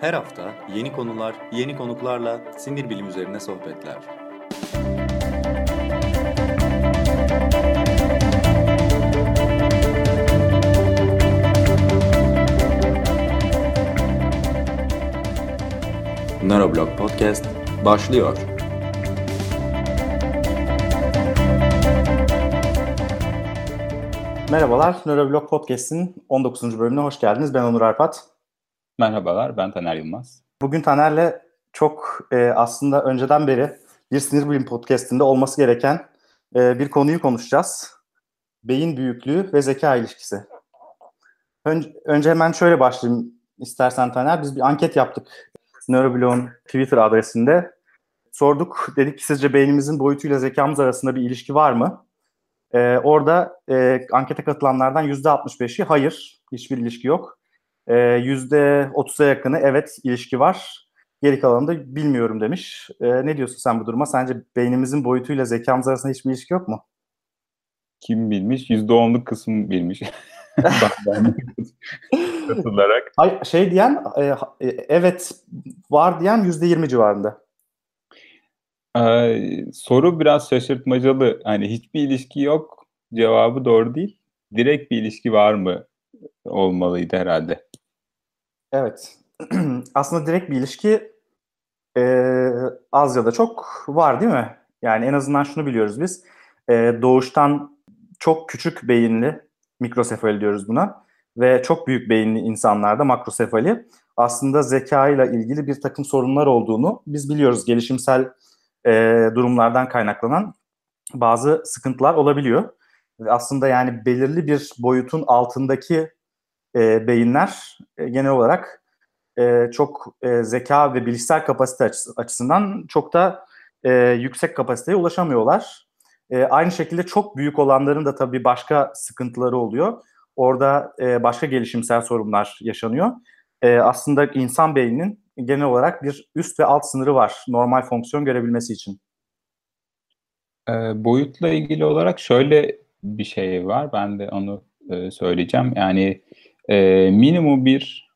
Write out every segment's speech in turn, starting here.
Her hafta yeni konular, yeni konuklarla sinir bilim üzerine sohbetler. Neuroblog Podcast başlıyor. Merhabalar, Neuroblog Podcast'in 19. bölümüne hoş geldiniz. Ben Onur Arpat. Merhabalar, ben Taner Yılmaz. Bugün Taner'le çok e, aslında önceden beri bir sinir bilim podcast'inde olması gereken e, bir konuyu konuşacağız. Beyin büyüklüğü ve zeka ilişkisi. Önce, önce hemen şöyle başlayayım istersen Taner. Biz bir anket yaptık Neuroblog'un Twitter adresinde. Sorduk, dedik ki sizce beynimizin boyutuyla zekamız arasında bir ilişki var mı? Ee, orada e, ankete katılanlardan %65'i hayır, hiçbir ilişki yok. Ee, %30'a yakını evet ilişki var. Geri kalanı da bilmiyorum demiş. Ee, ne diyorsun sen bu duruma? Sence beynimizin boyutuyla zekamız arasında hiçbir ilişki yok mu? Kim bilmiş? %10'luk kısım bilmiş. katılarak. Hayır, şey diyen e, e, evet var diyen %20 civarında. Ee, soru biraz şaşırtmacalı. Hani hiçbir ilişki yok. Cevabı doğru değil. Direkt bir ilişki var mı? Olmalıydı herhalde. Evet. Aslında direkt bir ilişki e, az ya da çok var değil mi? Yani en azından şunu biliyoruz biz. E, doğuştan çok küçük beyinli, mikrosefali diyoruz buna ve çok büyük beyinli insanlarda makrosefali aslında zeka ile ilgili bir takım sorunlar olduğunu biz biliyoruz. Gelişimsel e, durumlardan kaynaklanan bazı sıkıntılar olabiliyor. Ve aslında yani belirli bir boyutun altındaki e, beyinler e, genel olarak e, çok e, zeka ve bilişsel kapasite açısından çok da e, yüksek kapasiteye ulaşamıyorlar. E, aynı şekilde çok büyük olanların da tabii başka sıkıntıları oluyor. Orada e, başka gelişimsel sorunlar yaşanıyor. E, aslında insan beyninin genel olarak bir üst ve alt sınırı var normal fonksiyon görebilmesi için. E, boyutla ilgili olarak şöyle bir şey var. Ben de onu e, söyleyeceğim. Yani e, minimum bir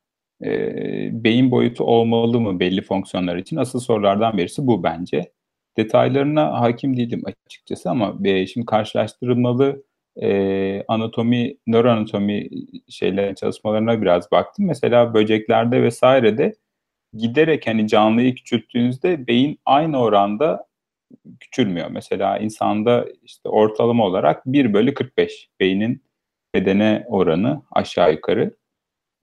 e, beyin boyutu olmalı mı belli fonksiyonlar için? Asıl sorulardan birisi bu bence. Detaylarına hakim değilim açıkçası ama e, şimdi karşılaştırılmalı e, anatomi, nöroanatomi şeylerin çalışmalarına biraz baktım. Mesela böceklerde vesairede giderek hani canlıyı küçülttüğünüzde beyin aynı oranda küçülmüyor. Mesela insanda işte ortalama olarak 1 bölü 45 beynin bedene oranı aşağı yukarı.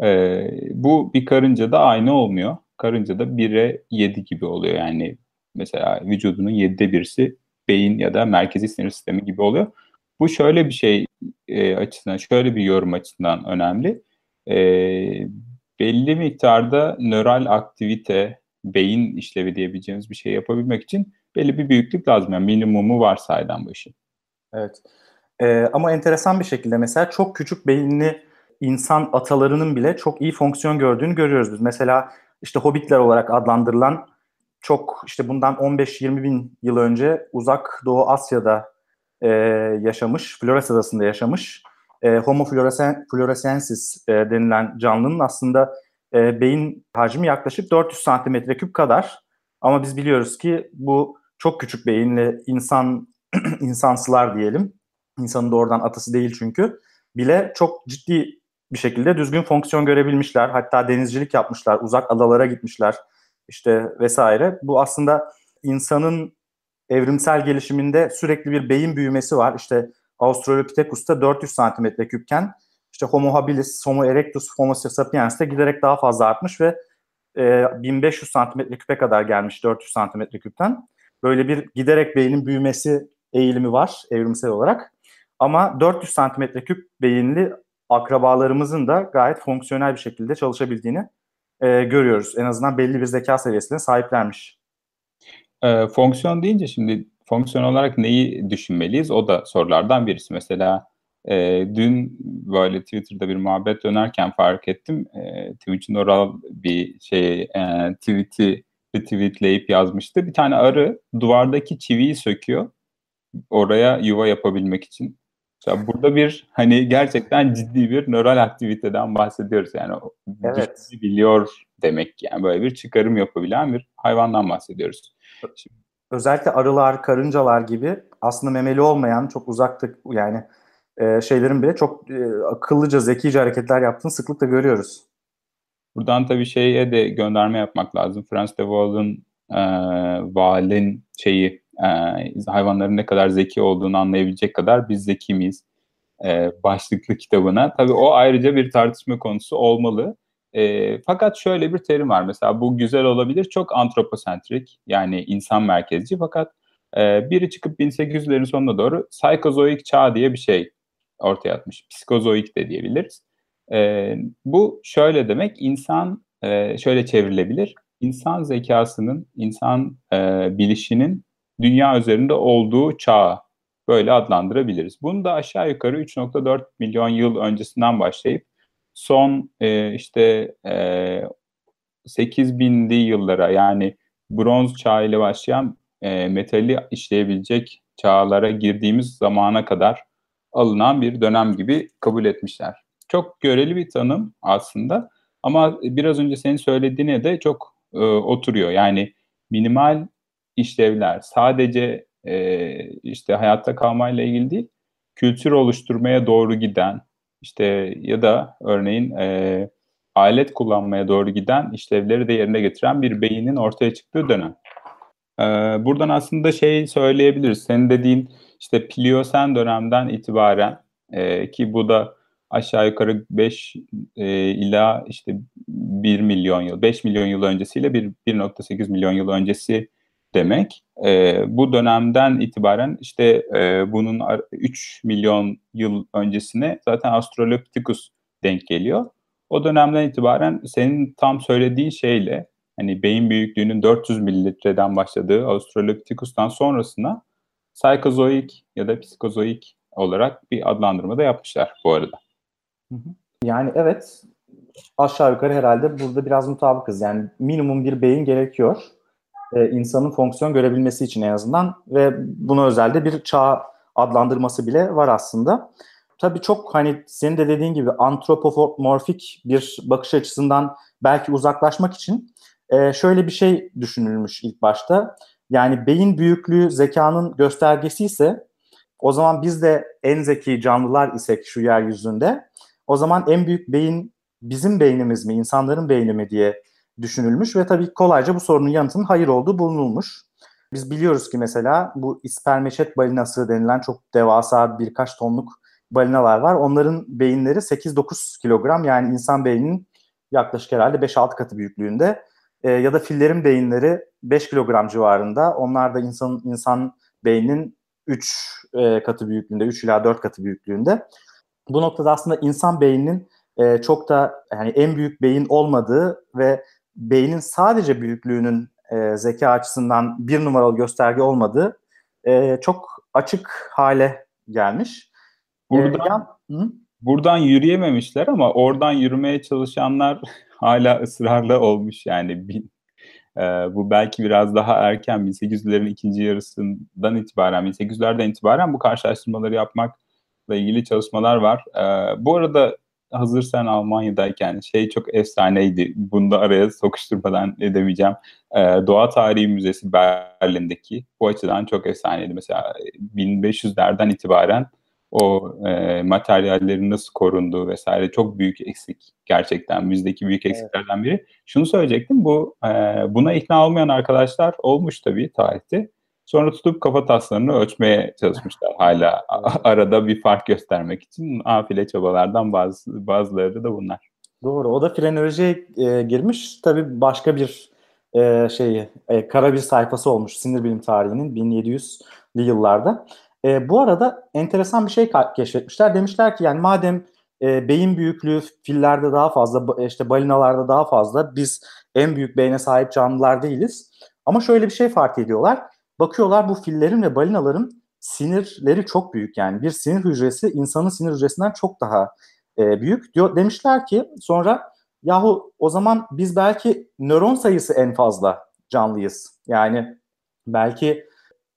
Ee, bu bir karıncada aynı olmuyor. Karıncada 1'e 7 gibi oluyor. Yani mesela vücudunun 7'de birisi beyin ya da merkezi sinir sistemi gibi oluyor. Bu şöyle bir şey e, açısından, şöyle bir yorum açısından önemli. E, belli miktarda nöral aktivite, beyin işlevi diyebileceğimiz bir şey yapabilmek için belli bir büyüklük lazım. Yani minimumu var sayeden bu işin. Evet. Ee, ama enteresan bir şekilde mesela çok küçük beyinli insan atalarının bile çok iyi fonksiyon gördüğünü görüyoruz biz. Mesela işte hobbitler olarak adlandırılan çok işte bundan 15-20 bin yıl önce uzak Doğu Asya'da e, yaşamış, Flores Adası'nda yaşamış e, Homo floresiensis e, denilen canlının aslında e, beyin hacmi yaklaşık 400 santimetre küp kadar. Ama biz biliyoruz ki bu çok küçük beyinli insan insansılar diyelim. İnsanın doğrudan atası değil çünkü. Bile çok ciddi bir şekilde düzgün fonksiyon görebilmişler. Hatta denizcilik yapmışlar, uzak adalara gitmişler işte vesaire. Bu aslında insanın evrimsel gelişiminde sürekli bir beyin büyümesi var. İşte Australopithecus'ta 400 santimetre küpken işte Homo habilis, Homo erectus, Homo sapiens'te giderek daha fazla artmış ve e, 1500 santimetre küpe kadar gelmiş 400 santimetre küpten. Böyle bir giderek beynin büyümesi eğilimi var evrimsel olarak. Ama 400 santimetre küp beyinli akrabalarımızın da gayet fonksiyonel bir şekilde çalışabildiğini e, görüyoruz. En azından belli bir zeka seviyesine sahiplermiş. E, fonksiyon deyince şimdi fonksiyon olarak neyi düşünmeliyiz? O da sorulardan birisi. Mesela e, dün böyle Twitter'da bir muhabbet dönerken fark ettim. E, Twitch'in oral bir şey e, tweet'i retweetleyip yazmıştı. Bir tane arı duvardaki çiviyi söküyor. Oraya yuva yapabilmek için. Mesela burada bir hani gerçekten ciddi bir nöral aktiviteden bahsediyoruz. Yani Evet. biliyor demek yani böyle bir çıkarım yapabilen bir hayvandan bahsediyoruz. Şimdi, Özellikle arılar, karıncalar gibi aslında memeli olmayan çok uzakta yani e, şeylerin bile çok e, akıllıca, zekice hareketler yaptığını sıklıkla görüyoruz. Buradan tabii şeye de gönderme yapmak lazım. Frans de Waal'ın e, Wahl'in şeyi e, hayvanların ne kadar zeki olduğunu anlayabilecek kadar biz zeki miyiz? E, başlıklı kitabına. Tabii o ayrıca bir tartışma konusu olmalı. E, fakat şöyle bir terim var. Mesela bu güzel olabilir. Çok antroposentrik yani insan merkezci. Fakat e, biri çıkıp 1800'lerin sonuna doğru psikozoik çağ diye bir şey ortaya atmış. Psikozoik de diyebiliriz. E, bu şöyle demek. insan e, şöyle çevrilebilir. İnsan zekasının, insan e, bilişinin dünya üzerinde olduğu çağı böyle adlandırabiliriz. Bunu da aşağı yukarı 3.4 milyon yıl öncesinden başlayıp son e, işte e, 8000'li yıllara yani bronz çağı ile başlayan e, metali işleyebilecek çağlara girdiğimiz zamana kadar alınan bir dönem gibi kabul etmişler. Çok göreli bir tanım aslında ama biraz önce senin söylediğine de çok e, oturuyor. Yani minimal işlevler sadece e, işte hayatta kalmayla ilgili değil, kültür oluşturmaya doğru giden işte ya da örneğin e, alet kullanmaya doğru giden işlevleri de yerine getiren bir beynin ortaya çıktığı dönem. E, buradan aslında şey söyleyebiliriz. Senin dediğin işte Pliosen dönemden itibaren e, ki bu da aşağı yukarı 5 e, ila işte 1 milyon yıl, 5 milyon yıl öncesiyle 1.8 milyon yıl öncesi demek. E, bu dönemden itibaren işte e, bunun 3 milyon yıl öncesine zaten Australopithecus denk geliyor. O dönemden itibaren senin tam söylediğin şeyle hani beyin büyüklüğünün 400 mililitreden başladığı Australopithecus'tan sonrasına psikozoik ya da psikozoik olarak bir adlandırma da yapmışlar bu arada. Yani evet aşağı yukarı herhalde burada biraz mutabıkız. Yani minimum bir beyin gerekiyor e, insanın fonksiyon görebilmesi için en azından ve buna özel de bir çağ adlandırması bile var aslında. Tabii çok hani senin de dediğin gibi antropomorfik bir bakış açısından belki uzaklaşmak için e, şöyle bir şey düşünülmüş ilk başta. Yani beyin büyüklüğü zekanın göstergesi ise o zaman biz de en zeki canlılar isek şu yeryüzünde o zaman en büyük beyin bizim beynimiz mi, insanların beyni mi diye düşünülmüş ve tabii kolayca bu sorunun yanıtının hayır olduğu bulunulmuş. Biz biliyoruz ki mesela bu ispermeçet balinası denilen çok devasa birkaç tonluk balinalar var. Onların beyinleri 8-9 kilogram yani insan beyninin yaklaşık herhalde 5-6 katı büyüklüğünde. E, ya da fillerin beyinleri 5 kilogram civarında. Onlar da insan, insan beyninin 3 e, katı büyüklüğünde, 3 ila 4 katı büyüklüğünde. Bu noktada aslında insan beyninin e, çok da yani en büyük beyin olmadığı ve beynin sadece büyüklüğünün e, zeka açısından bir numaralı gösterge olmadığı e, çok açık hale gelmiş. E, buradan, e, yan, buradan yürüyememişler ama oradan yürümeye çalışanlar hala ısrarlı olmuş yani. Bin, e, bu belki biraz daha erken 1800'lerin ikinci yarısından itibaren 1800'lerden itibaren bu karşılaştırmaları yapmakla ilgili çalışmalar var. E, bu arada hazır sen Almanya'dayken şey çok efsaneydi. Bunu da araya sokuşturmadan edemeyeceğim. Ee, Doğa Tarihi Müzesi Berlin'deki bu açıdan çok efsaneydi. Mesela 1500'lerden itibaren o e, materyallerin nasıl korunduğu vesaire çok büyük eksik gerçekten müzdeki büyük eksiklerden biri. Şunu söyleyecektim bu e, buna ikna olmayan arkadaşlar olmuş tabii tarihte. Sonra tutup kafa taslarını ölçmeye çalışmışlar hala arada bir fark göstermek için afile çabalardan bazı bazıları da bunlar. Doğru. O da frenolojiye e, girmiş. Tabii başka bir e, şey e, kara bir sayfası olmuş sinir bilim tarihinin 1700'lü yıllarda. E, bu arada enteresan bir şey keşfetmişler. Demişler ki yani madem e, beyin büyüklüğü fillerde daha fazla, işte balinalarda daha fazla, biz en büyük beyne sahip canlılar değiliz. Ama şöyle bir şey fark ediyorlar Bakıyorlar bu fillerin ve balinaların sinirleri çok büyük yani bir sinir hücresi insanın sinir hücresinden çok daha e, büyük. Diyor demişler ki sonra yahu o zaman biz belki nöron sayısı en fazla canlıyız. Yani belki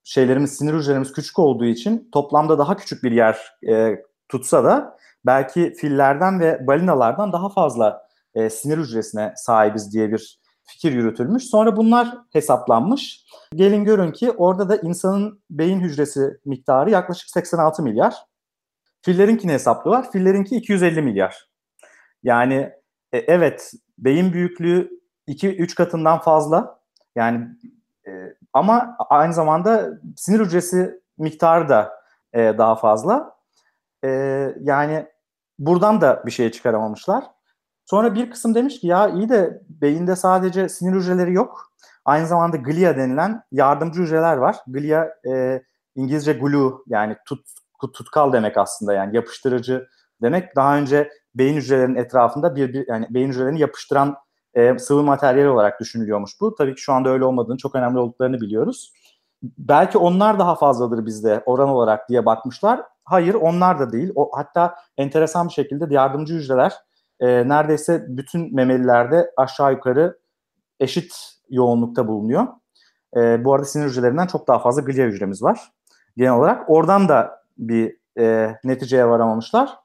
şeylerimiz sinir hücrelerimiz küçük olduğu için toplamda daha küçük bir yer e, tutsa da belki fillerden ve balinalardan daha fazla e, sinir hücresine sahibiz diye bir fikir yürütülmüş. Sonra bunlar hesaplanmış. Gelin görün ki orada da insanın beyin hücresi miktarı yaklaşık 86 milyar. Fillerinkini hesaplıyorlar. Fillerinki 250 milyar. Yani e, evet beyin büyüklüğü 2-3 katından fazla. Yani e, ama aynı zamanda sinir hücresi miktarı da e, daha fazla. E, yani buradan da bir şey çıkaramamışlar. Sonra bir kısım demiş ki ya iyi de beyinde sadece sinir hücreleri yok. Aynı zamanda glia denilen yardımcı hücreler var. Glia e, İngilizce glue yani tut, tutkal demek aslında yani yapıştırıcı demek. Daha önce beyin hücrelerinin etrafında bir, bir yani beyin hücrelerini yapıştıran e, sıvı materyal olarak düşünülüyormuş bu. Tabii ki şu anda öyle olmadığını, çok önemli olduklarını biliyoruz. Belki onlar daha fazladır bizde oran olarak diye bakmışlar. Hayır onlar da değil. O, hatta enteresan bir şekilde yardımcı hücreler e, neredeyse bütün memelilerde aşağı yukarı eşit yoğunlukta bulunuyor. E, bu arada sinir hücrelerinden çok daha fazla glia hücremiz var genel olarak. Oradan da bir e, neticeye varamamışlar.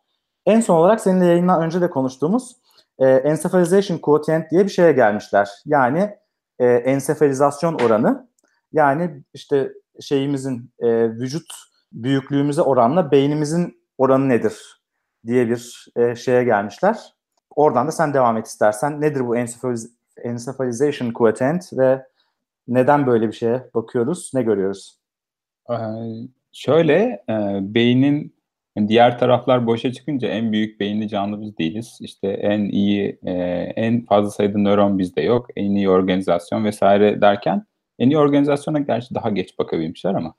En son olarak seninle yayından önce de konuştuğumuz e, encephalization quotient diye bir şeye gelmişler. Yani e, ensefalizasyon oranı. Yani işte şeyimizin e, vücut büyüklüğümüze oranla beynimizin oranı nedir diye bir e, şeye gelmişler. Oradan da sen devam et istersen. Nedir bu encephaliz encephalization quotient ve neden böyle bir şeye bakıyoruz, ne görüyoruz? Ee, şöyle, e, beynin diğer taraflar boşa çıkınca en büyük beyinli canlı biz değiliz. İşte en iyi, e, en fazla sayıda nöron bizde yok. En iyi organizasyon vesaire derken en iyi organizasyona gerçi daha geç bakabilmişler ama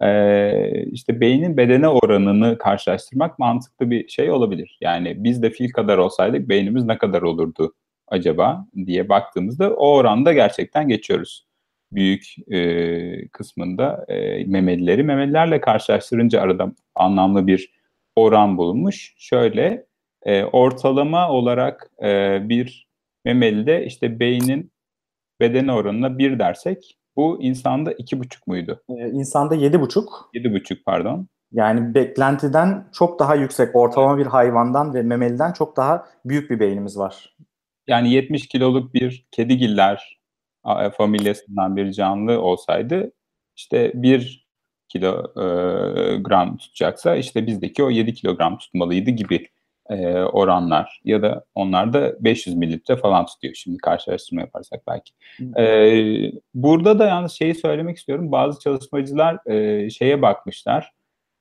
e, işte beynin bedene oranını karşılaştırmak mantıklı bir şey olabilir. Yani biz de fil kadar olsaydık beynimiz ne kadar olurdu acaba diye baktığımızda o oranda gerçekten geçiyoruz. Büyük e, kısmında e, memelileri memelilerle karşılaştırınca arada anlamlı bir oran bulunmuş. Şöyle e, ortalama olarak e, bir memelide işte beynin bedene oranına bir dersek bu insanda iki buçuk muydu? Ee, insanda yedi buçuk. Yedi buçuk pardon. Yani beklentiden çok daha yüksek. Ortalama bir hayvandan ve memeliden çok daha büyük bir beynimiz var. Yani 70 kiloluk bir kedigiller familyasından bir canlı olsaydı işte bir kilogram tutacaksa işte bizdeki o 7 kilogram tutmalıydı gibi e, oranlar ya da onlar da 500 mililitre falan tutuyor şimdi karşılaştırma yaparsak belki. E, burada da yalnız şeyi söylemek istiyorum. Bazı çalışmacılar e, şeye bakmışlar.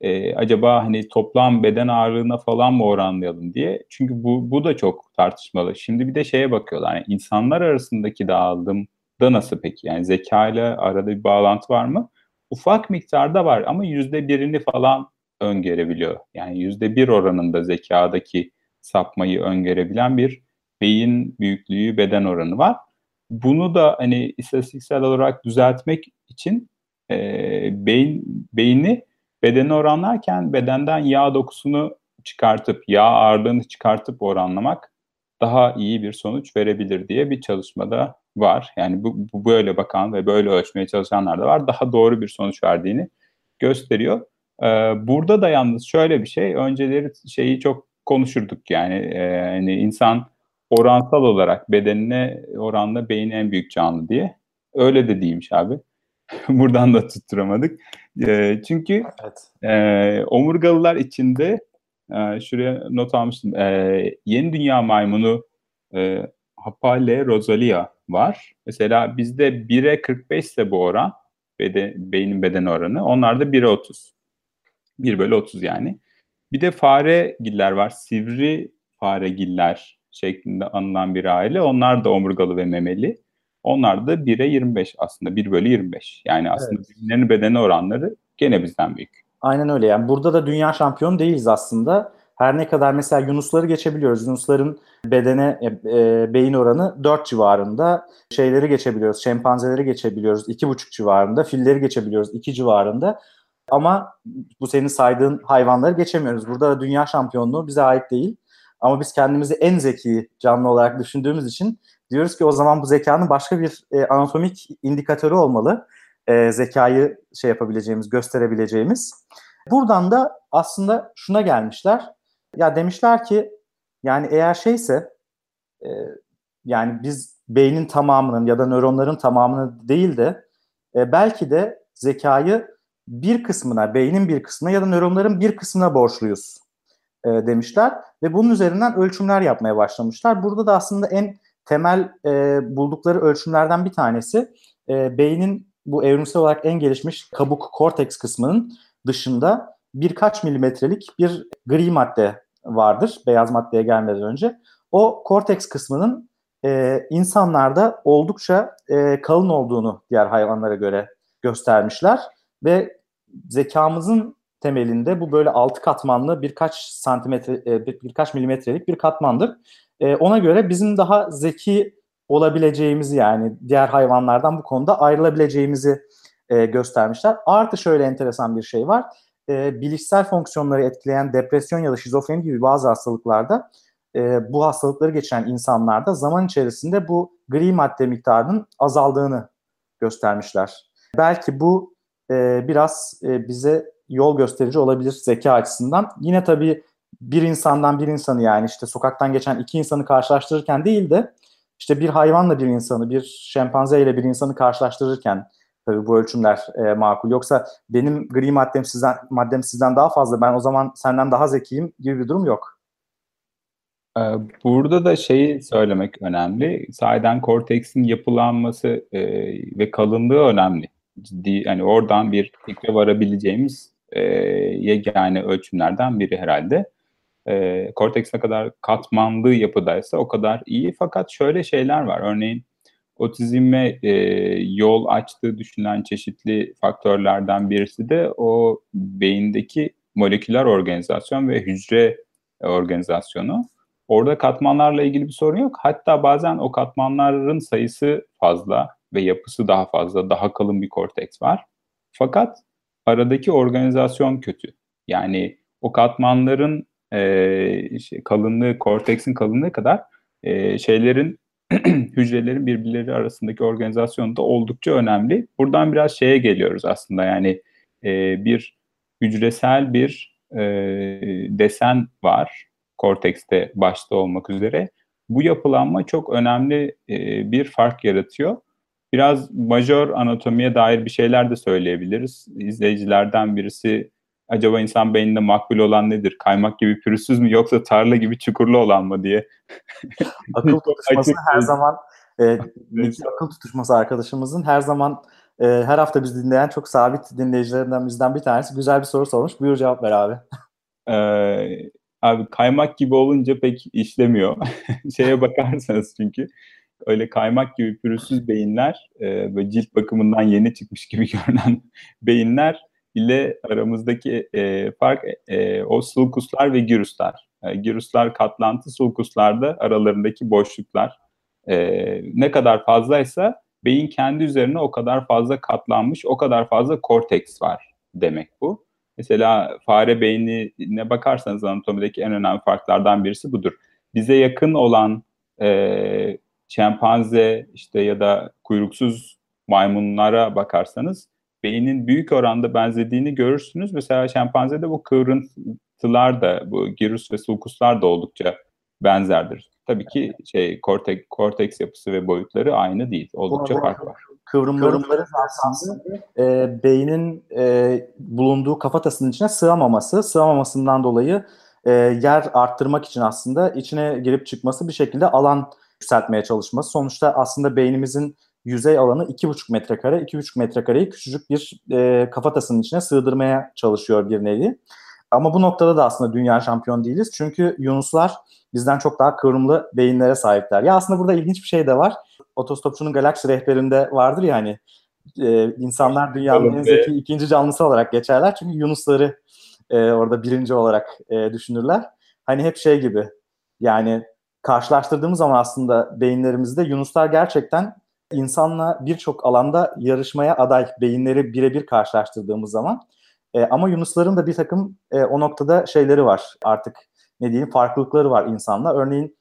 E, acaba hani toplam beden ağırlığına falan mı oranlayalım diye. Çünkü bu, bu da çok tartışmalı. Şimdi bir de şeye bakıyorlar. Yani insanlar arasındaki dağılım da nasıl peki? Yani zeka ile arada bir bağlantı var mı? Ufak miktarda var ama yüzde birini falan öngörebiliyor. Yani yüzde bir oranında zekadaki sapmayı öngörebilen bir beyin büyüklüğü beden oranı var. Bunu da hani istatistiksel olarak düzeltmek için e, beyin beyni bedeni oranlarken bedenden yağ dokusunu çıkartıp yağ ağırlığını çıkartıp oranlamak daha iyi bir sonuç verebilir diye bir çalışmada var. Yani bu, bu böyle bakan ve böyle ölçmeye çalışanlar da var. Daha doğru bir sonuç verdiğini gösteriyor. Ee, burada da yalnız şöyle bir şey, önceleri şeyi çok konuşurduk yani e, hani insan oransal olarak bedenine oranla beyin en büyük canlı diye. Öyle de değilmiş abi. Buradan da tutturamadık. E, çünkü evet. e, omurgalılar içinde e, şuraya not almıştım. E, yeni dünya maymunu e, Hapale rosalia var. Mesela bizde 1'e 45 ise bu oran, beden, beynin beden oranı. Onlarda 1'e 30. 1 bölü 30 yani. Bir de fare giller var. Sivri fare giller şeklinde anılan bir aile. Onlar da omurgalı ve memeli. Onlar da 1'e 25 aslında. 1 bölü 25. Yani aslında evet. bedeni oranları gene bizden büyük. Aynen öyle. Yani burada da dünya şampiyonu değiliz aslında. Her ne kadar mesela Yunusları geçebiliyoruz. Yunusların bedene e, e, beyin oranı 4 civarında. Şeyleri geçebiliyoruz. Şempanzeleri geçebiliyoruz. 2,5 civarında. Filleri geçebiliyoruz. 2 civarında. Ama bu senin saydığın hayvanları geçemiyoruz. Burada da dünya şampiyonluğu bize ait değil. Ama biz kendimizi en zeki canlı olarak düşündüğümüz için diyoruz ki o zaman bu zekanın başka bir e, anatomik indikatörü olmalı. E, zekayı şey yapabileceğimiz, gösterebileceğimiz. Buradan da aslında şuna gelmişler. Ya demişler ki yani eğer şeyse e, yani biz beynin tamamının ya da nöronların tamamını değil de e, belki de zekayı bir kısmına, beynin bir kısmına ya da nöronların bir kısmına borçluyuz e, demişler ve bunun üzerinden ölçümler yapmaya başlamışlar. Burada da aslında en temel e, buldukları ölçümlerden bir tanesi e, beynin bu evrimsel olarak en gelişmiş kabuk korteks kısmının dışında birkaç milimetrelik bir gri madde vardır beyaz maddeye gelmeden önce. O korteks kısmının e, insanlarda oldukça e, kalın olduğunu diğer hayvanlara göre göstermişler ve zekamızın temelinde bu böyle altı katmanlı birkaç santimetre e, birkaç milimetrelik bir katmandır. E, ona göre bizim daha zeki olabileceğimizi yani diğer hayvanlardan bu konuda ayrılabileceğimizi e, göstermişler. Artı şöyle enteresan bir şey var. E, bilişsel fonksiyonları etkileyen depresyon ya da şizofreni gibi bazı hastalıklarda e, bu hastalıkları geçiren insanlarda zaman içerisinde bu gri madde miktarının azaldığını göstermişler. Belki bu e, biraz e, bize yol gösterici olabilir zeka açısından. Yine tabii bir insandan bir insanı yani işte sokaktan geçen iki insanı karşılaştırırken değil de işte bir hayvanla bir insanı, bir şempanze ile bir insanı karşılaştırırken tabii bu ölçümler e, makul. Yoksa benim gri maddem sizden maddem sizden daha fazla, ben o zaman senden daha zekiyim gibi bir durum yok. Ee, burada da şeyi söylemek önemli. Sahiden korteksin yapılanması e, ve kalınlığı önemli. Ciddi yani oradan bir fikre varabileceğimiz e, yegane ölçümlerden biri herhalde. E, korteks ne kadar katmanlı yapıdaysa o kadar iyi. Fakat şöyle şeyler var. Örneğin otizme e, yol açtığı düşünülen çeşitli faktörlerden birisi de o beyindeki moleküler organizasyon ve hücre organizasyonu. Orada katmanlarla ilgili bir sorun yok. Hatta bazen o katmanların sayısı fazla ve yapısı daha fazla, daha kalın bir korteks var. Fakat aradaki organizasyon kötü. Yani o katmanların e, şey, kalınlığı, korteksin kalınlığı kadar e, şeylerin hücrelerin birbirleri arasındaki organizasyonu da oldukça önemli. Buradan biraz şeye geliyoruz aslında yani e, bir hücresel bir e, desen var kortekste başta olmak üzere. Bu yapılanma çok önemli e, bir fark yaratıyor. Biraz majör anatomiye dair bir şeyler de söyleyebiliriz. İzleyicilerden birisi acaba insan beyninde makbul olan nedir? Kaymak gibi pürüzsüz mü yoksa tarla gibi çukurlu olan mı diye. akıl tutuşması her zaman e, akıl tutuşması arkadaşımızın her zaman e, her hafta biz dinleyen çok sabit dinleyicilerinden bizden bir tanesi güzel bir soru sormuş. Buyur cevap ver abi. Ee, abi kaymak gibi olunca pek işlemiyor. Şeye bakarsanız çünkü öyle kaymak gibi pürüzsüz beyinler e, böyle cilt bakımından yeni çıkmış gibi görünen beyinler ile aramızdaki e, fark e, o sulkuslar ve giruslar. E, giruslar katlantı, sulkuslar da aralarındaki boşluklar. E, ne kadar fazlaysa beyin kendi üzerine o kadar fazla katlanmış, o kadar fazla korteks var demek bu. Mesela fare beynine bakarsanız anatomideki en önemli farklardan birisi budur. Bize yakın olan e, şempanze işte ya da kuyruksuz maymunlara bakarsanız beynin büyük oranda benzediğini görürsünüz. Mesela şempanzede bu kıvrıntılar da, bu girus ve sulkuslar da oldukça benzerdir. Tabii ki şey kortek, korteks yapısı ve boyutları aynı değil. Oldukça farklı var. Kıvrımları aslında e, beynin e, bulunduğu kafatasının içine sığamaması, sığamamasından dolayı e, yer arttırmak için aslında içine girip çıkması bir şekilde alan yükseltmeye çalışması. Sonuçta aslında beynimizin yüzey alanı 2,5 metrekare. 2,5 metrekareyi küçücük bir e, kafatasının içine sığdırmaya çalışıyor bir nevi. Ama bu noktada da aslında dünya şampiyon değiliz. Çünkü Yunuslar bizden çok daha kıvrımlı beyinlere sahipler. Ya aslında burada ilginç bir şey de var. Otostopçunun galaksi rehberinde vardır ya hani e, insanlar dünyanın en zeki ikinci canlısı olarak geçerler. Çünkü Yunusları e, orada birinci olarak e, düşünürler. Hani hep şey gibi yani karşılaştırdığımız zaman aslında beyinlerimizde Yunuslar gerçekten insanla birçok alanda yarışmaya aday beyinleri birebir karşılaştırdığımız zaman. E, ama Yunusların da bir takım e, o noktada şeyleri var artık ne diyeyim farklılıkları var insanla. Örneğin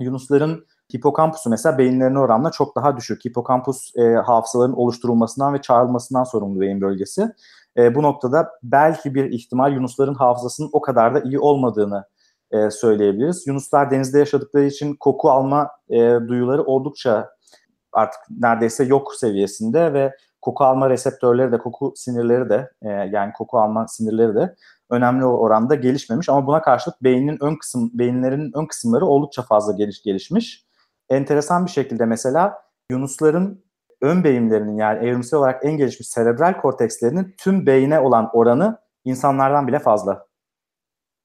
Yunusların hipokampusu mesela beyinlerine oranla çok daha düşük. Hipokampus e, hafızaların oluşturulmasından ve çağrılmasından sorumlu beyin bölgesi. E, bu noktada belki bir ihtimal Yunusların hafızasının o kadar da iyi olmadığını e, söyleyebiliriz. Yunuslar denizde yaşadıkları için koku alma e, duyuları oldukça artık neredeyse yok seviyesinde ve koku alma reseptörleri de koku sinirleri de e, yani koku alma sinirleri de önemli oranda gelişmemiş ama buna karşılık beynin ön kısım beyinlerin ön kısımları oldukça fazla geliş gelişmiş. Enteresan bir şekilde mesela yunusların ön beyinlerinin yani evrimsel olarak en gelişmiş serebral kortekslerinin tüm beyne olan oranı insanlardan bile fazla.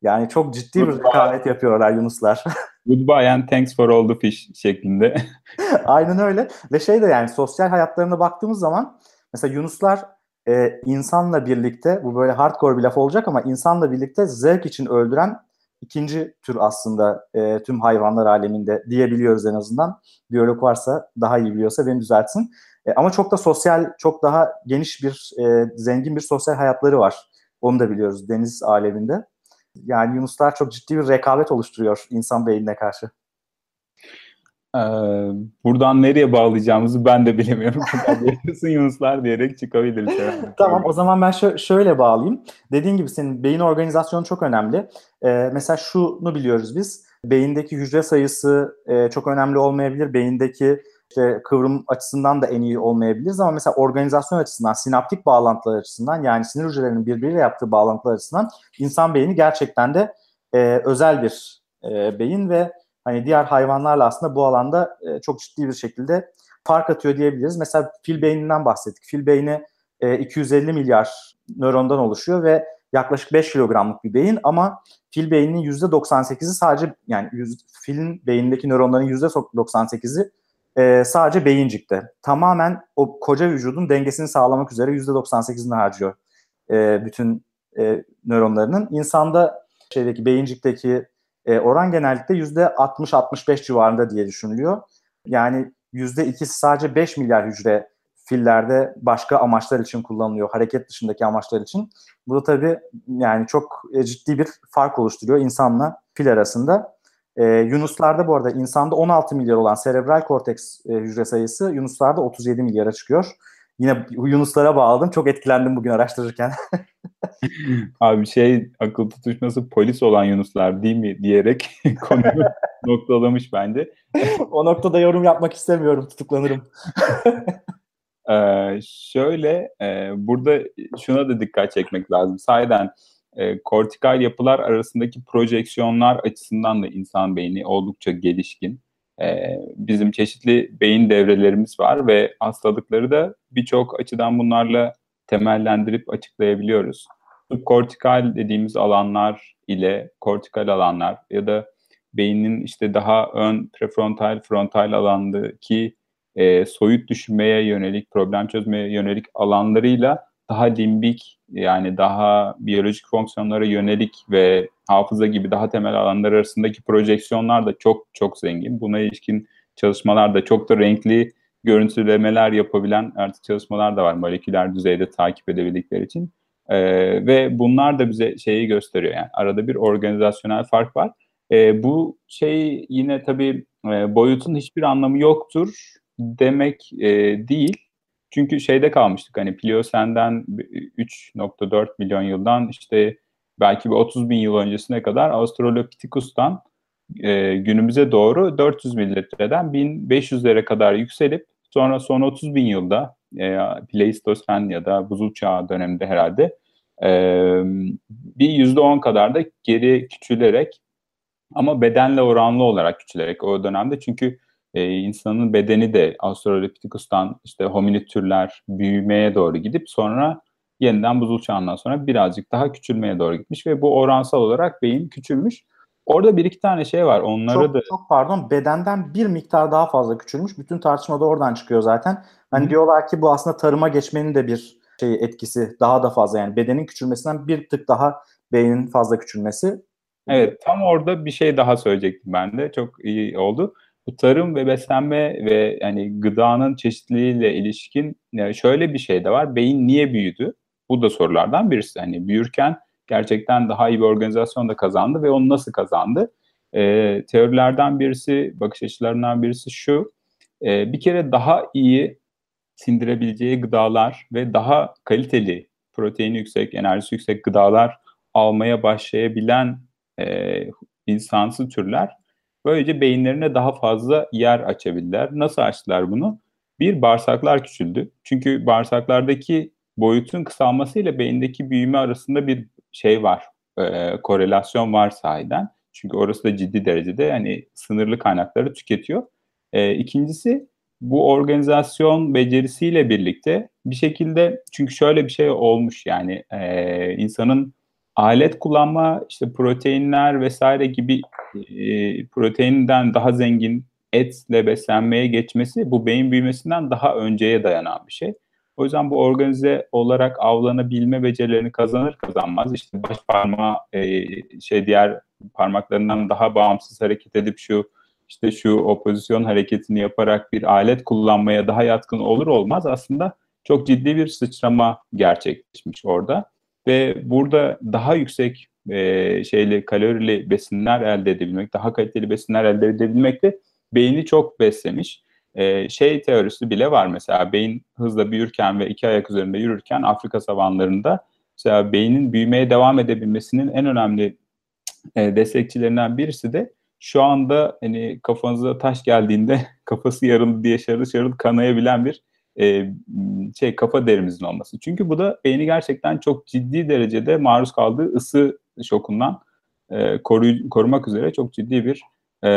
Yani çok ciddi bir rekabet yapıyorlar Yunuslar. Goodbye and thanks for all the fish şeklinde. Aynen öyle. Ve şey de yani sosyal hayatlarına baktığımız zaman mesela Yunuslar e, insanla birlikte bu böyle hardcore bir laf olacak ama insanla birlikte zevk için öldüren ikinci tür aslında e, tüm hayvanlar aleminde diyebiliyoruz en azından. Biyolog varsa daha iyi biliyorsa beni düzeltsin. E, ama çok da sosyal, çok daha geniş bir, e, zengin bir sosyal hayatları var. Onu da biliyoruz deniz aleminde. Yani Yunuslar çok ciddi bir rekabet oluşturuyor insan beynine karşı. Ee, buradan nereye bağlayacağımızı ben de bilemiyorum. Yaşasın Yunuslar diyerek çıkabiliriz. tamam o zaman ben şö- şöyle bağlayayım. Dediğin gibi senin beyin organizasyonu çok önemli. Ee, mesela şunu biliyoruz biz. Beyindeki hücre sayısı e, çok önemli olmayabilir. Beyindeki işte kıvrım açısından da en iyi olmayabiliriz ama mesela organizasyon açısından, sinaptik bağlantılar açısından yani sinir hücrelerinin birbiriyle yaptığı bağlantılar açısından insan beyni gerçekten de e, özel bir e, beyin ve hani diğer hayvanlarla aslında bu alanda e, çok ciddi bir şekilde fark atıyor diyebiliriz. Mesela fil beyninden bahsettik. Fil beyni e, 250 milyar nörondan oluşuyor ve yaklaşık 5 kilogramlık bir beyin ama fil beyninin %98'i sadece yani yüz, filin beyindeki nöronların %98'i e, sadece beyincikte. Tamamen o koca vücudun dengesini sağlamak üzere %98'ini harcıyor e, bütün e, nöronlarının. İnsanda şeydeki beyincikteki e, oran genellikle %60-65 civarında diye düşünülüyor. Yani %2'si sadece 5 milyar hücre fillerde başka amaçlar için kullanılıyor. Hareket dışındaki amaçlar için. Bu da tabii yani çok e, ciddi bir fark oluşturuyor insanla fil arasında. E, Yunuslarda bu arada insanda 16 milyar olan serebral korteks e, hücre sayısı Yunuslarda 37 milyara çıkıyor. Yine Yunuslara bağladım. Çok etkilendim bugün araştırırken. Abi şey akıl tutuşması polis olan Yunuslar değil mi diyerek konuyu noktalamış bence. o noktada yorum yapmak istemiyorum. Tutuklanırım. ee, şöyle e, burada şuna da dikkat çekmek lazım. Sayeden e, kortikal yapılar arasındaki projeksiyonlar açısından da insan beyni oldukça gelişkin. E, bizim çeşitli beyin devrelerimiz var ve hastalıkları da birçok açıdan bunlarla temellendirip açıklayabiliyoruz. Kortikal dediğimiz alanlar ile kortikal alanlar ya da beynin işte daha ön prefrontal frontal alandaki e, soyut düşünmeye yönelik, problem çözmeye yönelik alanlarıyla daha limbik yani daha biyolojik fonksiyonlara yönelik ve hafıza gibi daha temel alanlar arasındaki projeksiyonlar da çok çok zengin. Buna ilişkin çalışmalar da çok da renkli görüntülemeler yapabilen artık çalışmalar da var moleküler düzeyde takip edebildikleri için. Ee, ve bunlar da bize şeyi gösteriyor yani arada bir organizasyonel fark var. Ee, bu şey yine tabii e, boyutun hiçbir anlamı yoktur demek e, değil. Çünkü şeyde kalmıştık hani Pliyosen'den 3.4 milyon yıldan işte belki bir 30 bin yıl öncesine kadar Australopithecus'tan e, günümüze doğru 400 mililitreden 1500'lere kadar yükselip sonra son 30 bin yılda e, Pleistosen ya da buzul çağı döneminde herhalde e, bir %10 kadar da geri küçülerek ama bedenle oranlı olarak küçülerek o dönemde. Çünkü e, insanın bedeni de Australopithecus'tan işte hominid türler büyümeye doğru gidip sonra yeniden buzul çağından sonra birazcık daha küçülmeye doğru gitmiş ve bu oransal olarak beyin küçülmüş. Orada bir iki tane şey var. Onları çok, da çok pardon bedenden bir miktar daha fazla küçülmüş. Bütün tartışma da oradan çıkıyor zaten. Hani Hı. diyorlar ki bu aslında tarıma geçmenin de bir şey etkisi daha da fazla yani bedenin küçülmesinden bir tık daha beynin fazla küçülmesi. Evet tam orada bir şey daha söyleyecektim ben de. Çok iyi oldu bu tarım ve beslenme ve yani gıdanın çeşitliliğiyle ilişkin şöyle bir şey de var. Beyin niye büyüdü? Bu da sorulardan birisi. Hani büyürken gerçekten daha iyi bir organizasyon da kazandı ve onu nasıl kazandı? E, teorilerden birisi, bakış açılarından birisi şu. E, bir kere daha iyi sindirebileceği gıdalar ve daha kaliteli, proteini yüksek, enerjisi yüksek gıdalar almaya başlayabilen e, insansı türler böylece beyinlerine daha fazla yer açabildiler. Nasıl açtılar bunu? Bir, bağırsaklar küçüldü. Çünkü bağırsaklardaki boyutun kısalmasıyla beyindeki büyüme arasında bir şey var, e, korelasyon var sahiden. Çünkü orası da ciddi derecede hani sınırlı kaynakları tüketiyor. E, ikincisi bu organizasyon becerisiyle birlikte bir şekilde çünkü şöyle bir şey olmuş yani e, insanın alet kullanma işte proteinler vesaire gibi e, proteininden daha zengin etle beslenmeye geçmesi bu beyin büyümesinden daha önceye dayanan bir şey. O yüzden bu organize olarak avlanabilme becerilerini kazanır kazanmaz işte baş parmağı e, şey diğer parmaklarından daha bağımsız hareket edip şu işte şu opozisyon hareketini yaparak bir alet kullanmaya daha yatkın olur olmaz aslında çok ciddi bir sıçrama gerçekleşmiş orada ve burada daha yüksek e, şeyli kalorili besinler elde edebilmek, daha kaliteli besinler elde edebilmek de beyni çok beslemiş. E, şey teorisi bile var mesela beyin hızla büyürken ve iki ayak üzerinde yürürken Afrika savanlarında mesela beynin büyümeye devam edebilmesinin en önemli e, destekçilerinden birisi de şu anda hani kafanıza taş geldiğinde kafası yarıldı diye şarıl şarıl kanayabilen bir e, şey kafa derimizin olması. Çünkü bu da beyni gerçekten çok ciddi derecede maruz kaldığı ısı şokundan e, koruy, korumak üzere çok ciddi bir e,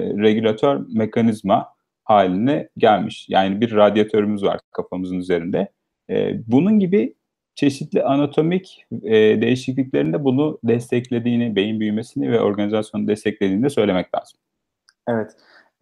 regülatör mekanizma haline gelmiş. Yani bir radyatörümüz var kafamızın üzerinde. E, bunun gibi çeşitli anatomik e, değişikliklerinde bunu desteklediğini, beyin büyümesini ve organizasyonu desteklediğini de söylemek lazım. Evet.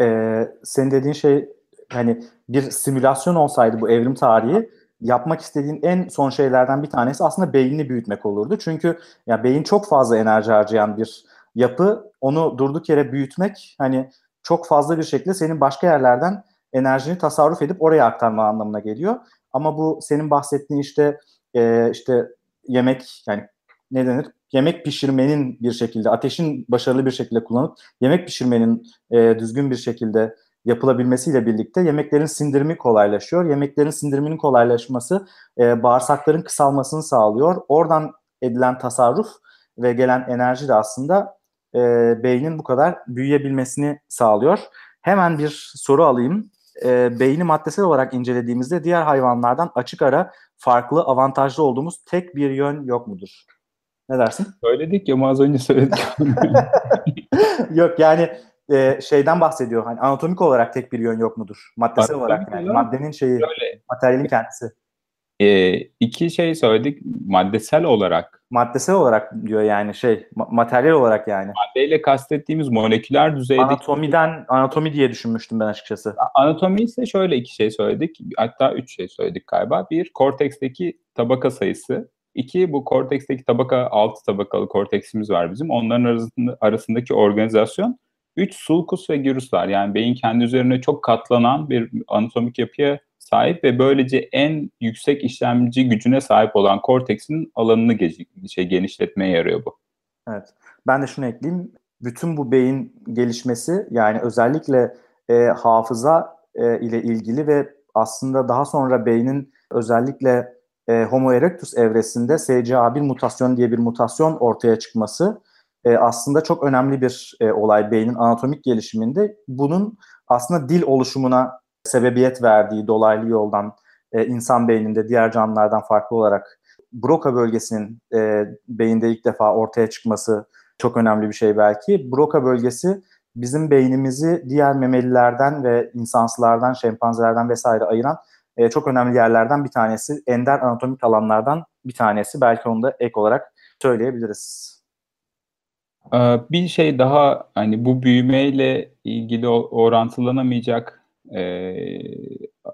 Ee, senin dediğin şey hani bir simülasyon olsaydı bu evrim tarihi yapmak istediğin en son şeylerden bir tanesi aslında beynini büyütmek olurdu. Çünkü ya beyin çok fazla enerji harcayan bir yapı. Onu durduk yere büyütmek hani çok fazla bir şekilde senin başka yerlerden enerjini tasarruf edip oraya aktarma anlamına geliyor. Ama bu senin bahsettiğin işte e, işte yemek yani ne denir? Yemek pişirmenin bir şekilde, ateşin başarılı bir şekilde kullanıp yemek pişirmenin e, düzgün bir şekilde yapılabilmesiyle birlikte yemeklerin sindirimi kolaylaşıyor. Yemeklerin sindiriminin kolaylaşması e, bağırsakların kısalmasını sağlıyor. Oradan edilen tasarruf ve gelen enerji de aslında e, beynin bu kadar büyüyebilmesini sağlıyor. Hemen bir soru alayım. E, beyni maddesel olarak incelediğimizde diğer hayvanlardan açık ara farklı, avantajlı olduğumuz tek bir yön yok mudur? Ne dersin? Söyledik ya az önce söyledik. yok yani e, şeyden bahsediyor. Hani anatomik olarak tek bir yön yok mudur? Maddesel Anatomik olarak yani. Maddenin şeyi, Şöyle, materyalin kendisi. e, iki şey söyledik. Maddesel olarak. Maddesel olarak diyor yani şey, ma- materyal olarak yani. Maddeyle kastettiğimiz moleküler düzeydeki Anatomiden, anatomi diye düşünmüştüm ben açıkçası. Anatomi ise şöyle iki şey söyledik. Hatta üç şey söyledik galiba. Bir, korteksteki tabaka sayısı. İki, bu korteksteki tabaka, altı tabakalı korteksimiz var bizim. Onların arasında, arasındaki organizasyon. Üç, sulcus ve gyrus var. Yani beyin kendi üzerine çok katlanan bir anatomik yapıya sahip ve böylece en yüksek işlemci gücüne sahip olan korteksin alanını ge- şey, genişletmeye yarıyor bu. Evet. Ben de şunu ekleyeyim. Bütün bu beyin gelişmesi yani özellikle e, hafıza e, ile ilgili ve aslında daha sonra beynin özellikle e, Homo erectus evresinde SCA1 mutasyon diye bir mutasyon ortaya çıkması e, aslında çok önemli bir e, olay beynin anatomik gelişiminde. Bunun aslında dil oluşumuna sebebiyet verdiği dolaylı yoldan e, insan beyninde diğer canlılardan farklı olarak Broca bölgesinin e, beyinde ilk defa ortaya çıkması çok önemli bir şey belki. Broca bölgesi bizim beynimizi diğer memelilerden ve insansılardan, şempanzelerden vesaire ayıran e, çok önemli yerlerden bir tanesi. Ender anatomik alanlardan bir tanesi. Belki onu da ek olarak söyleyebiliriz. Ee, Bir şey daha hani bu büyümeyle ilgili orantılanamayacak e,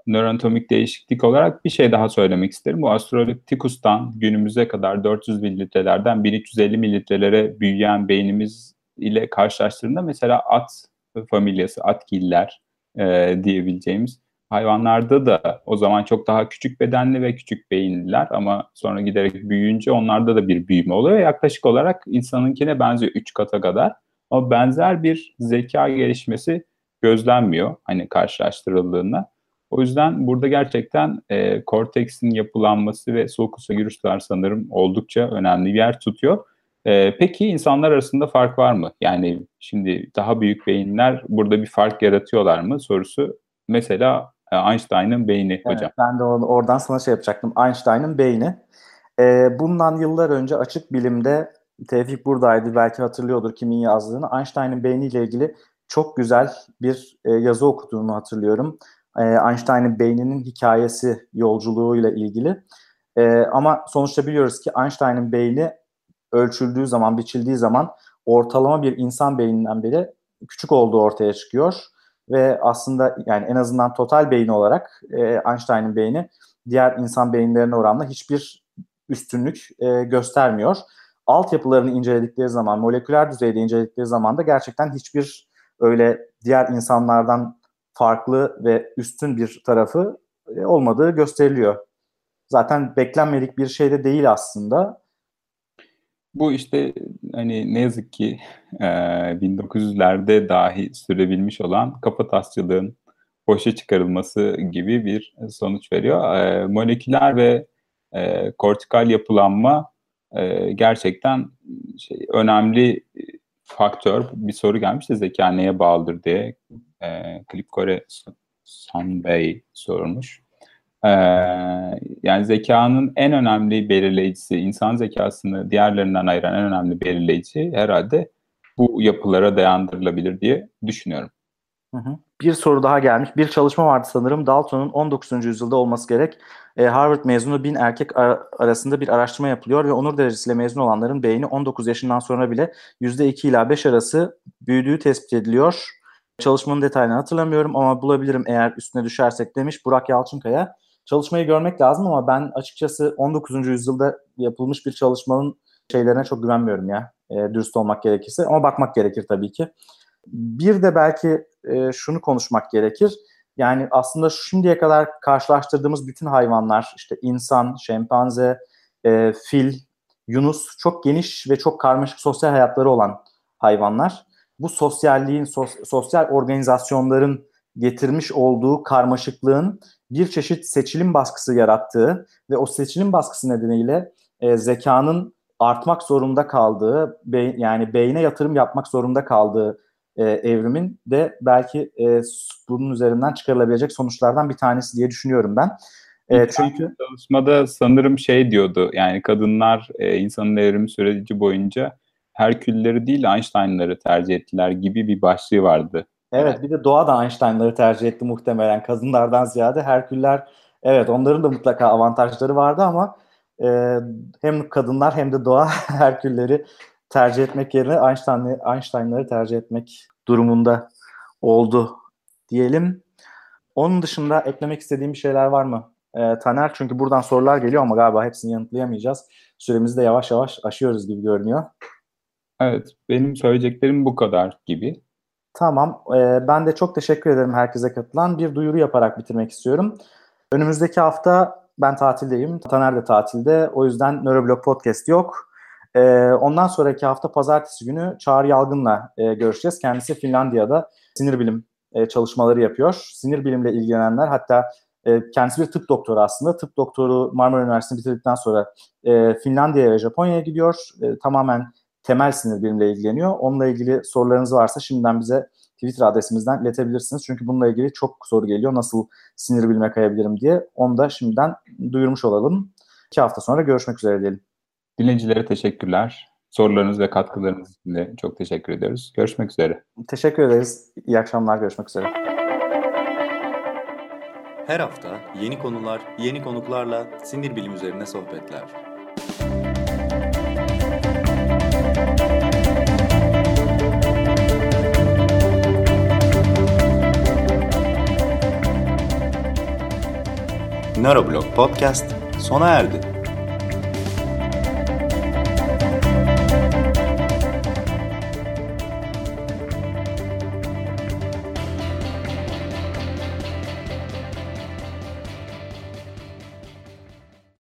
nöroanatomik değişiklik olarak bir şey daha söylemek isterim. Bu Australopithecus'tan günümüze kadar 400 mililitrelerden 1350 mililitrelere büyüyen beynimiz ile karşılaştırdığında mesela at familyası, atgiller e, diyebileceğimiz hayvanlarda da o zaman çok daha küçük bedenli ve küçük beyinliler ama sonra giderek büyüyünce onlarda da bir büyüme oluyor. Yaklaşık olarak insanınkine benziyor 3 kata kadar. Ama benzer bir zeka gelişmesi gözlenmiyor hani karşılaştırıldığında. O yüzden burada gerçekten e, korteksin yapılanması ve sulcus gyruslar sanırım oldukça önemli bir yer tutuyor. E, peki insanlar arasında fark var mı? Yani şimdi daha büyük beyinler burada bir fark yaratıyorlar mı sorusu. Mesela Einstein'ın beyni evet, hocam. Ben de oradan sana şey yapacaktım. Einstein'ın beyni. E, bundan yıllar önce açık bilimde Tevfik buradaydı belki hatırlıyordur kimin yazdığını. Einstein'ın beyniyle ilgili çok güzel bir e, yazı okuduğunu hatırlıyorum. E, Einstein'ın beyninin hikayesi yolculuğuyla ilgili. E, ama sonuçta biliyoruz ki Einstein'ın beyni ölçüldüğü zaman, biçildiği zaman ortalama bir insan beyninden bile küçük olduğu ortaya çıkıyor. Ve aslında yani en azından total beyni olarak e, Einstein'ın beyni diğer insan beyinlerine oranla hiçbir üstünlük e, göstermiyor. Altyapılarını inceledikleri zaman, moleküler düzeyde inceledikleri zaman da gerçekten hiçbir öyle diğer insanlardan farklı ve üstün bir tarafı e, olmadığı gösteriliyor. Zaten beklenmedik bir şey de değil aslında. Bu işte hani ne yazık ki e, 1900'lerde dahi sürebilmiş olan kafatasçılığın boşa çıkarılması gibi bir sonuç veriyor. E, moleküler ve e, kortikal yapılanma e, gerçekten şey, önemli faktör. Bir soru gelmiş de zeka neye bağlıdır diye e, Klipkore Sanbey sormuş. E, yani zekanın en önemli belirleyicisi, insan zekasını diğerlerinden ayıran en önemli belirleyici herhalde bu yapılara dayandırılabilir diye düşünüyorum. Bir soru daha gelmiş. Bir çalışma vardı sanırım. Dalton'un 19. yüzyılda olması gerek. E, Harvard mezunu bin erkek ar- arasında bir araştırma yapılıyor ve onur derecesiyle mezun olanların beyni 19 yaşından sonra bile %2 ila 5 arası büyüdüğü tespit ediliyor. Çalışmanın detayını hatırlamıyorum ama bulabilirim eğer üstüne düşersek demiş Burak Yalçınkaya. Çalışmayı görmek lazım ama ben açıkçası 19. yüzyılda yapılmış bir çalışmanın şeylerine çok güvenmiyorum ya. E, dürüst olmak gerekirse ama bakmak gerekir tabii ki. Bir de belki e, şunu konuşmak gerekir. Yani aslında şimdiye kadar karşılaştırdığımız bütün hayvanlar işte insan, şempanze, e, fil, yunus çok geniş ve çok karmaşık sosyal hayatları olan hayvanlar. Bu sosyalliğin, sos, sosyal organizasyonların getirmiş olduğu karmaşıklığın bir çeşit seçilim baskısı yarattığı ve o seçilim baskısı nedeniyle e, zekanın artmak zorunda kaldığı, be, yani beyne yatırım yapmak zorunda kaldığı e, evrimin de belki e, bunun üzerinden çıkarılabilecek sonuçlardan bir tanesi diye düşünüyorum ben. E, çünkü çalışmada sanırım şey diyordu yani kadınlar e, insanın evrimi süreci boyunca Herkülleri değil Einstein'ları tercih ettiler gibi bir başlığı vardı. Evet bir de doğa da Einstein'ları tercih etti muhtemelen kadınlardan ziyade Herküller evet onların da mutlaka avantajları vardı ama e, hem kadınlar hem de doğa Herkülleri tercih etmek yerine Einstein, Einstein'ları tercih etmek durumunda oldu diyelim. Onun dışında eklemek istediğim bir şeyler var mı? Ee, Taner çünkü buradan sorular geliyor ama galiba hepsini yanıtlayamayacağız. Süremizi de yavaş yavaş aşıyoruz gibi görünüyor. Evet, benim söyleyeceklerim bu kadar gibi. Tamam, ee, ben de çok teşekkür ederim herkese katılan. Bir duyuru yaparak bitirmek istiyorum. Önümüzdeki hafta ben tatildeyim, Taner de tatilde. O yüzden Neuroblog Podcast yok. E, ondan sonraki hafta pazartesi günü Çağrı Yalgın'la e, görüşeceğiz. Kendisi Finlandiya'da sinir bilim e, çalışmaları yapıyor. Sinir bilimle ilgilenenler hatta e, kendisi bir tıp doktoru aslında. Tıp doktoru Marmara Üniversitesi'ni bitirdikten sonra e, Finlandiya'ya ve Japonya'ya gidiyor. E, tamamen temel sinir bilimle ilgileniyor. Onunla ilgili sorularınız varsa şimdiden bize Twitter adresimizden iletebilirsiniz. Çünkü bununla ilgili çok soru geliyor. Nasıl sinir bilime kayabilirim diye. Onu da şimdiden duyurmuş olalım. İki hafta sonra görüşmek üzere diyelim. Dinleyicilere teşekkürler. Sorularınız ve katkılarınız için de çok teşekkür ediyoruz. Görüşmek üzere. Teşekkür ederiz. İyi akşamlar. Görüşmek üzere. Her hafta yeni konular, yeni konuklarla sinir bilim üzerine sohbetler. Neuroblog Podcast sona erdi.